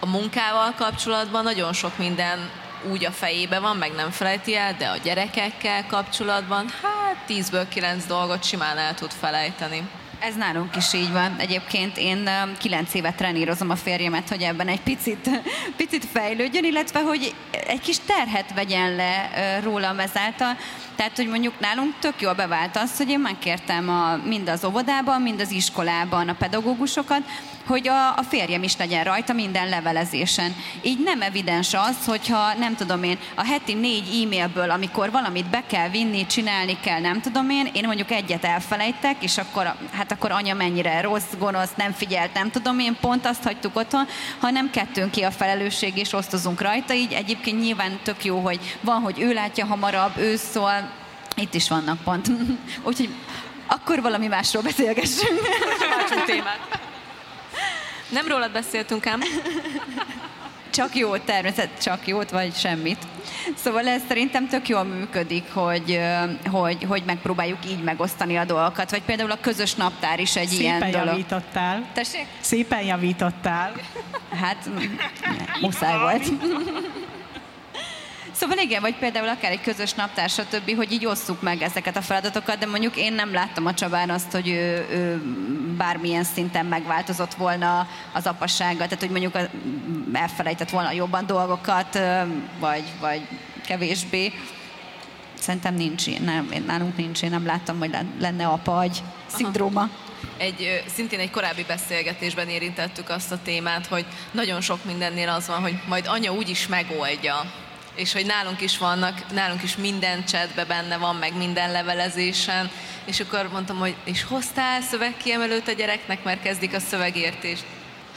a munkával kapcsolatban nagyon sok minden úgy a fejébe van, meg nem felejti el, de a gyerekekkel kapcsolatban, hát 10-ből 9 dolgot simán el tud felejteni. Ez nálunk is így van. Egyébként én kilenc évet trenírozom a férjemet, hogy ebben egy picit, picit fejlődjön, illetve hogy egy kis terhet vegyen le rólam ezáltal. Tehát, hogy mondjuk nálunk tök jól bevált az, hogy én megkértem a, mind az óvodában, mind az iskolában a pedagógusokat, hogy a, a férjem is legyen rajta minden levelezésen. Így nem evidens az, hogyha nem tudom én, a heti négy e-mailből, amikor valamit be kell vinni, csinálni kell, nem tudom én, én mondjuk egyet elfelejtek, és akkor, hát akkor anya mennyire rossz, gonosz, nem figyelt, nem tudom én, pont azt hagytuk otthon, hanem kettőnk ki a felelősség, és osztozunk rajta, így egyébként nyilván tök jó, hogy van, hogy ő látja hamarabb, ő szól, itt is vannak pont. Úgyhogy akkor valami másról beszélgessünk. témát. Nem rólad beszéltünk ám. Csak jót, természet, csak jót, vagy semmit. Szóval ez szerintem tök jól működik, hogy, hogy, hogy megpróbáljuk így megosztani a dolgokat. Vagy például a közös naptár is egy Szépen ilyen dolog. javítottál. Tessék? Szépen javítottál. Hát, muszáj volt. Szóval igen, vagy például akár egy közös naptár, stb., hogy így osszuk meg ezeket a feladatokat, de mondjuk én nem láttam a Csabán azt, hogy ő, ő bármilyen szinten megváltozott volna az apassága, tehát hogy mondjuk elfelejtett volna jobban dolgokat, vagy, vagy kevésbé. Szerintem nincs, nem, nálunk nincs, én nem láttam, hogy lenne apagy szindróma. Egy, szintén egy korábbi beszélgetésben érintettük azt a témát, hogy nagyon sok mindennél az van, hogy majd anya úgyis megoldja és hogy nálunk is vannak, nálunk is minden chatbe benne van, meg minden levelezésen, és akkor mondtam, hogy és hoztál szövegkiemelőt a gyereknek, mert kezdik a szövegértést.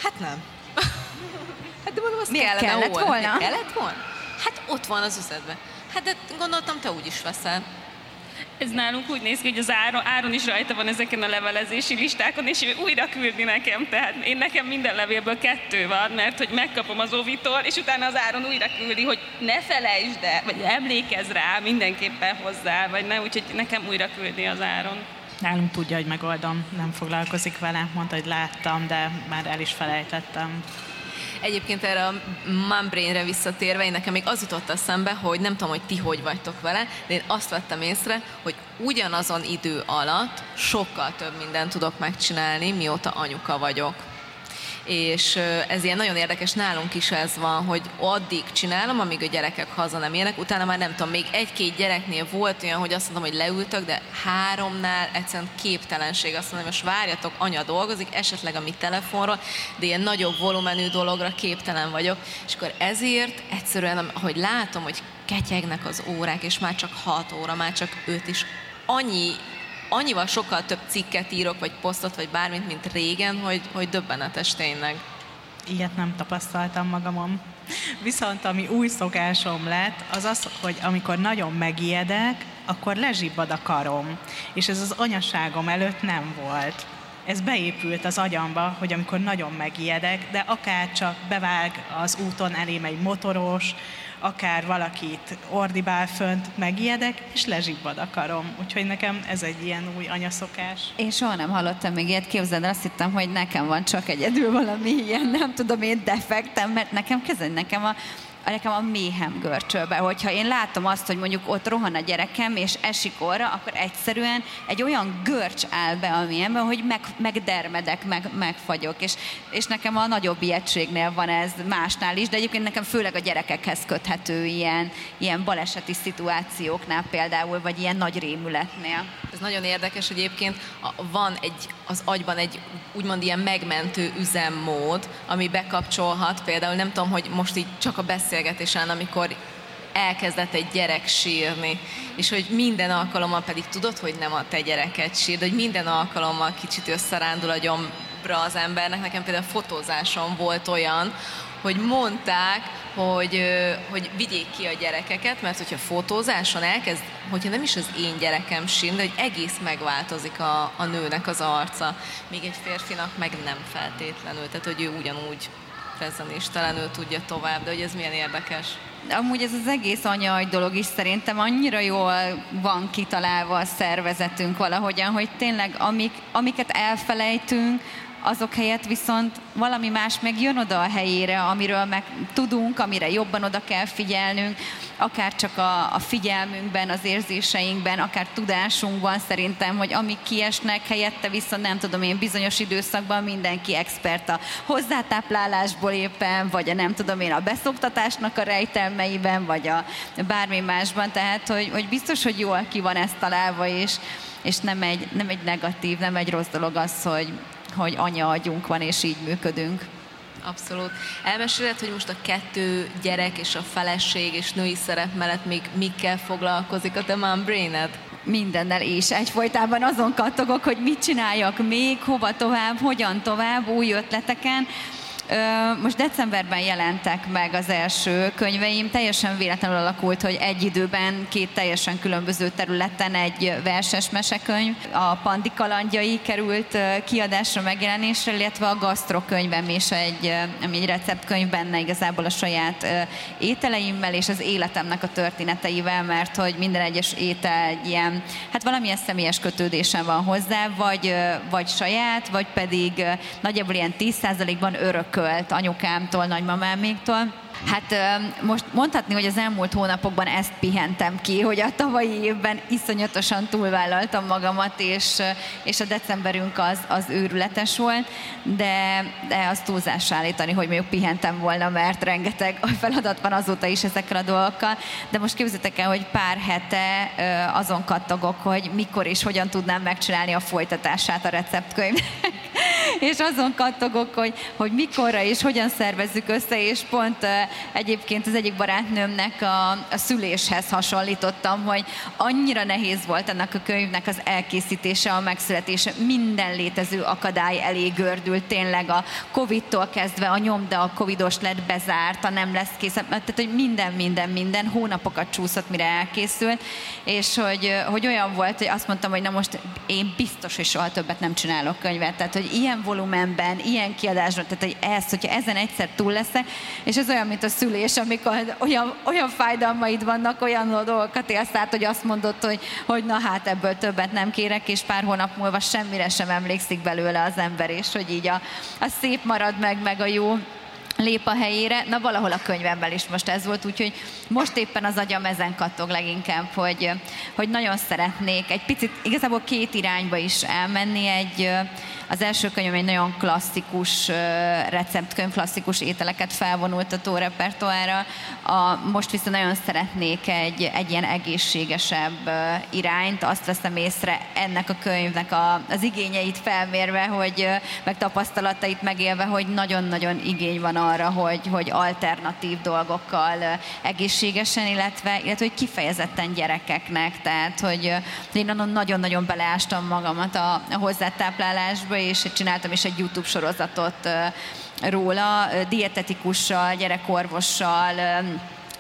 Hát nem. hát de mondom, azt Miért kellene kellett volna? volna? Kellett volna? Hát ott van az üzetben. Hát de gondoltam, te úgy is veszel ez nálunk úgy néz ki, hogy az Áron, Áron is rajta van ezeken a levelezési listákon, és ő újra küldi nekem. Tehát én nekem minden levélből kettő van, mert hogy megkapom az Ovitól, és utána az Áron újra küldi, hogy ne felejtsd el, vagy emlékezz rá mindenképpen hozzá, vagy ne, úgyhogy nekem újra küldi az Áron. Nálunk tudja, hogy megoldom, nem foglalkozik vele, mondta, hogy láttam, de már el is felejtettem. Egyébként erre a Mumbrainre visszatérve, én nekem még az jutott eszembe, hogy nem tudom, hogy ti hogy vagytok vele, de én azt vettem észre, hogy ugyanazon idő alatt sokkal több mindent tudok megcsinálni, mióta anyuka vagyok és ez ilyen nagyon érdekes, nálunk is ez van, hogy addig csinálom, amíg a gyerekek haza nem érnek, utána már nem tudom, még egy-két gyereknél volt olyan, hogy azt mondom, hogy leültök, de háromnál egyszerűen képtelenség, azt mondom, hogy most várjatok, anya dolgozik, esetleg a mi telefonról, de ilyen nagyobb volumenű dologra képtelen vagyok, és akkor ezért egyszerűen, ahogy látom, hogy ketyegnek az órák, és már csak 6 óra, már csak 5 is, annyi annyival sokkal több cikket írok, vagy posztot, vagy bármit, mint régen, hogy, hogy döbbenetes tényleg. Ilyet nem tapasztaltam magamon. Viszont ami új szokásom lett, az az, hogy amikor nagyon megijedek, akkor lezsibbad a karom. És ez az anyaságom előtt nem volt. Ez beépült az agyamba, hogy amikor nagyon megijedek, de akár csak bevág az úton elém egy motoros, akár valakit ordibál fönt, megijedek, és lezsibbad a karom. Úgyhogy nekem ez egy ilyen új anyaszokás. Én soha nem hallottam még ilyet, képzeld, azt hittem, hogy nekem van csak egyedül valami ilyen, nem tudom én, defektem, mert nekem kezdeni, nekem a nekem a méhem görcsölbe, hogyha én látom azt, hogy mondjuk ott rohan a gyerekem, és esik orra, akkor egyszerűen egy olyan görcs áll be a méhembe, hogy meg, megdermedek, meg, megfagyok. És, és nekem a nagyobb ijegységnél van ez másnál is, de egyébként nekem főleg a gyerekekhez köthető ilyen, ilyen baleseti szituációknál például, vagy ilyen nagy rémületnél. Ez nagyon érdekes egyébként, van egy, az agyban egy úgymond ilyen megmentő üzemmód, ami bekapcsolhat, például nem tudom, hogy most így csak a beszél beszélgetésen, amikor elkezdett egy gyerek sírni, és hogy minden alkalommal pedig tudod, hogy nem a te gyereket sír, de hogy minden alkalommal kicsit összerándul a gyomra az embernek. Nekem például fotózáson volt olyan, hogy mondták, hogy, hogy vigyék ki a gyerekeket, mert hogyha fotózáson elkezd, hogyha nem is az én gyerekem sír, de hogy egész megváltozik a, a nőnek az arca, még egy férfinak meg nem feltétlenül, tehát hogy ő ugyanúgy ő tudja tovább, de hogy ez milyen érdekes. Amúgy ez az egész anya dolog is szerintem annyira jól van kitalálva a szervezetünk valahogyan, hogy tényleg amik, amiket elfelejtünk, azok helyett viszont valami más meg jön oda a helyére, amiről meg tudunk, amire jobban oda kell figyelnünk, akár csak a, a figyelmünkben, az érzéseinkben, akár tudásunkban szerintem, hogy amik kiesnek, helyette viszont nem tudom én bizonyos időszakban mindenki expert a hozzátáplálásból éppen, vagy a nem tudom én a beszoktatásnak a rejtelmeiben, vagy a bármi másban, tehát hogy, hogy biztos, hogy jól ki van ezt találva, és, és nem, egy, nem egy negatív, nem egy rossz dolog az, hogy, hogy anya agyunk van, és így működünk. Abszolút. Elmeséled, hogy most a kettő gyerek és a feleség és női szerep mellett még mikkel foglalkozik a te mom brained? mindennel és egyfolytában azon kattogok, hogy mit csináljak még, hova tovább, hogyan tovább, új ötleteken. Most decemberben jelentek meg az első könyveim, teljesen véletlenül alakult, hogy egy időben két teljesen különböző területen egy verses mesekönyv, a Pandi kalandjai került kiadásra, megjelenésre, illetve a gasztrokönyvem is egy, ami egy receptkönyv benne igazából a saját ételeimmel és az életemnek a történeteivel, mert hogy minden egyes étel egy ilyen, hát valamilyen személyes kötődésem van hozzá, vagy, vagy saját, vagy pedig nagyjából ilyen 10%-ban örök örökölt anyukámtól, nagymamáméktól. Hát most mondhatni, hogy az elmúlt hónapokban ezt pihentem ki, hogy a tavalyi évben iszonyatosan túlvállaltam magamat, és, és a decemberünk az, az őrületes volt, de, de az túlzás állítani, hogy mondjuk pihentem volna, mert rengeteg feladat van azóta is ezekkel a dolgokkal, de most képzeljétek el, hogy pár hete azon kattogok, hogy mikor és hogyan tudnám megcsinálni a folytatását a receptkönyvnek. és azon kattogok, hogy, hogy mikorra és hogyan szervezzük össze, és pont egyébként az egyik barátnőmnek a, a szüléshez hasonlítottam, hogy annyira nehéz volt ennek a könyvnek az elkészítése, a megszületése, minden létező akadály elé gördült, tényleg. A Covid-tól kezdve a nyomda, a Covidos lett bezárt, a nem lesz kész, tehát hogy minden, minden, minden hónapokat csúszott, mire elkészült, és hogy, hogy olyan volt, hogy azt mondtam, hogy na most én biztos, hogy soha többet nem csinálok könyvet, tehát hogy ilyen volumenben, ilyen kiadásban, tehát hogy ez, hogyha ezen egyszer túl leszek, és ez olyan, mint a szülés, amikor olyan, olyan fájdalmaid vannak, olyan dolgokat élsz át, hogy azt mondod, hogy, hogy na hát ebből többet nem kérek, és pár hónap múlva semmire sem emlékszik belőle az ember, és hogy így a, a szép marad meg, meg a jó lép a helyére. Na valahol a könyvemben is most ez volt, úgyhogy most éppen az agyam ezen kattog leginkább, hogy, hogy nagyon szeretnék egy picit, igazából két irányba is elmenni, egy, az első könyvem egy nagyon klasszikus receptkönyv, klasszikus ételeket felvonultató repertoára. A, most viszont nagyon szeretnék egy, egy ilyen egészségesebb irányt. Azt veszem észre ennek a könyvnek a, az igényeit felmérve, hogy meg tapasztalatait megélve, hogy nagyon-nagyon igény van arra, hogy, hogy alternatív dolgokkal egészségesen, illetve, illetve hogy kifejezetten gyerekeknek. Tehát, hogy én nagyon-nagyon beleástam magamat a, a hozzátáplálásba, és csináltam is egy YouTube sorozatot róla, dietetikussal, gyerekorvossal,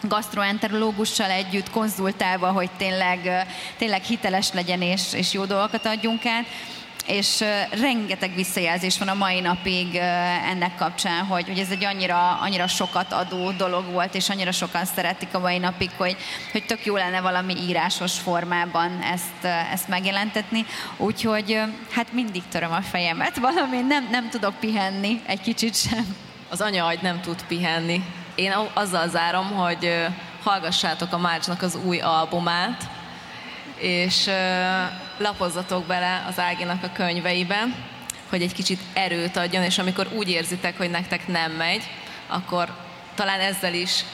gastroenterológussal együtt konzultálva, hogy tényleg, tényleg hiteles legyen és, és jó dolgokat adjunk át és rengeteg visszajelzés van a mai napig ennek kapcsán, hogy, hogy ez egy annyira, annyira sokat adó dolog volt, és annyira sokan szeretik a mai napig, hogy, hogy tök jó lenne valami írásos formában ezt, ezt megjelentetni. Úgyhogy hát mindig töröm a fejemet, valami nem, nem tudok pihenni egy kicsit sem. Az anya nem tud pihenni. Én azzal zárom, hogy hallgassátok a Márcsnak az új albumát, és lapozzatok bele az Áginak a könyveibe, hogy egy kicsit erőt adjon, és amikor úgy érzitek, hogy nektek nem megy, akkor talán ezzel is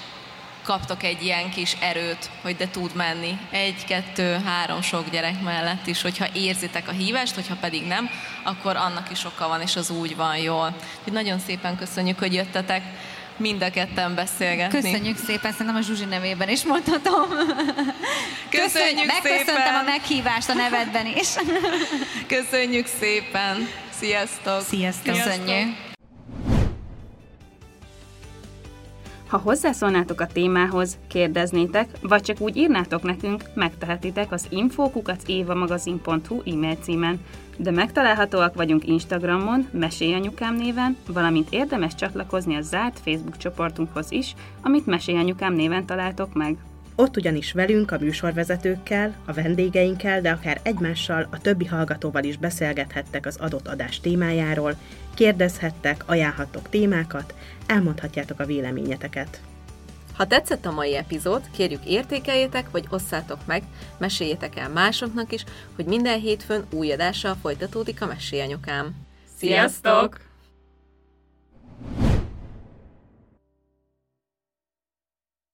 kaptok egy ilyen kis erőt, hogy de tud menni. Egy, kettő, három sok gyerek mellett is, hogyha érzitek a hívást, hogyha pedig nem, akkor annak is oka van, és az úgy van jól. Úgyhogy nagyon szépen köszönjük, hogy jöttetek mind a ketten beszélgetni. Köszönjük szépen, szerintem a Zsuzsi nevében is mondhatom. Köszönjük Megköszöntem szépen. a meghívást a nevedben is. Köszönjük szépen. Sziasztok. Sziasztok. Köszönjük. Ha hozzászólnátok a témához, kérdeznétek, vagy csak úgy írnátok nekünk, megtehetitek az infokukacévamagazin.hu e-mail címen, de megtalálhatóak vagyunk Instagramon, Mesélyanyukám néven, valamint érdemes csatlakozni a zárt Facebook csoportunkhoz is, amit Mesélyanyukám néven találtok meg. Ott ugyanis velünk, a műsorvezetőkkel, a vendégeinkkel, de akár egymással, a többi hallgatóval is beszélgethettek az adott adás témájáról, kérdezhettek, ajánlhattok témákat, elmondhatjátok a véleményeteket. Ha tetszett a mai epizód, kérjük értékeljétek, vagy osszátok meg, meséljétek el másoknak is, hogy minden hétfőn új adással folytatódik a Mesélyanyukám. Sziasztok!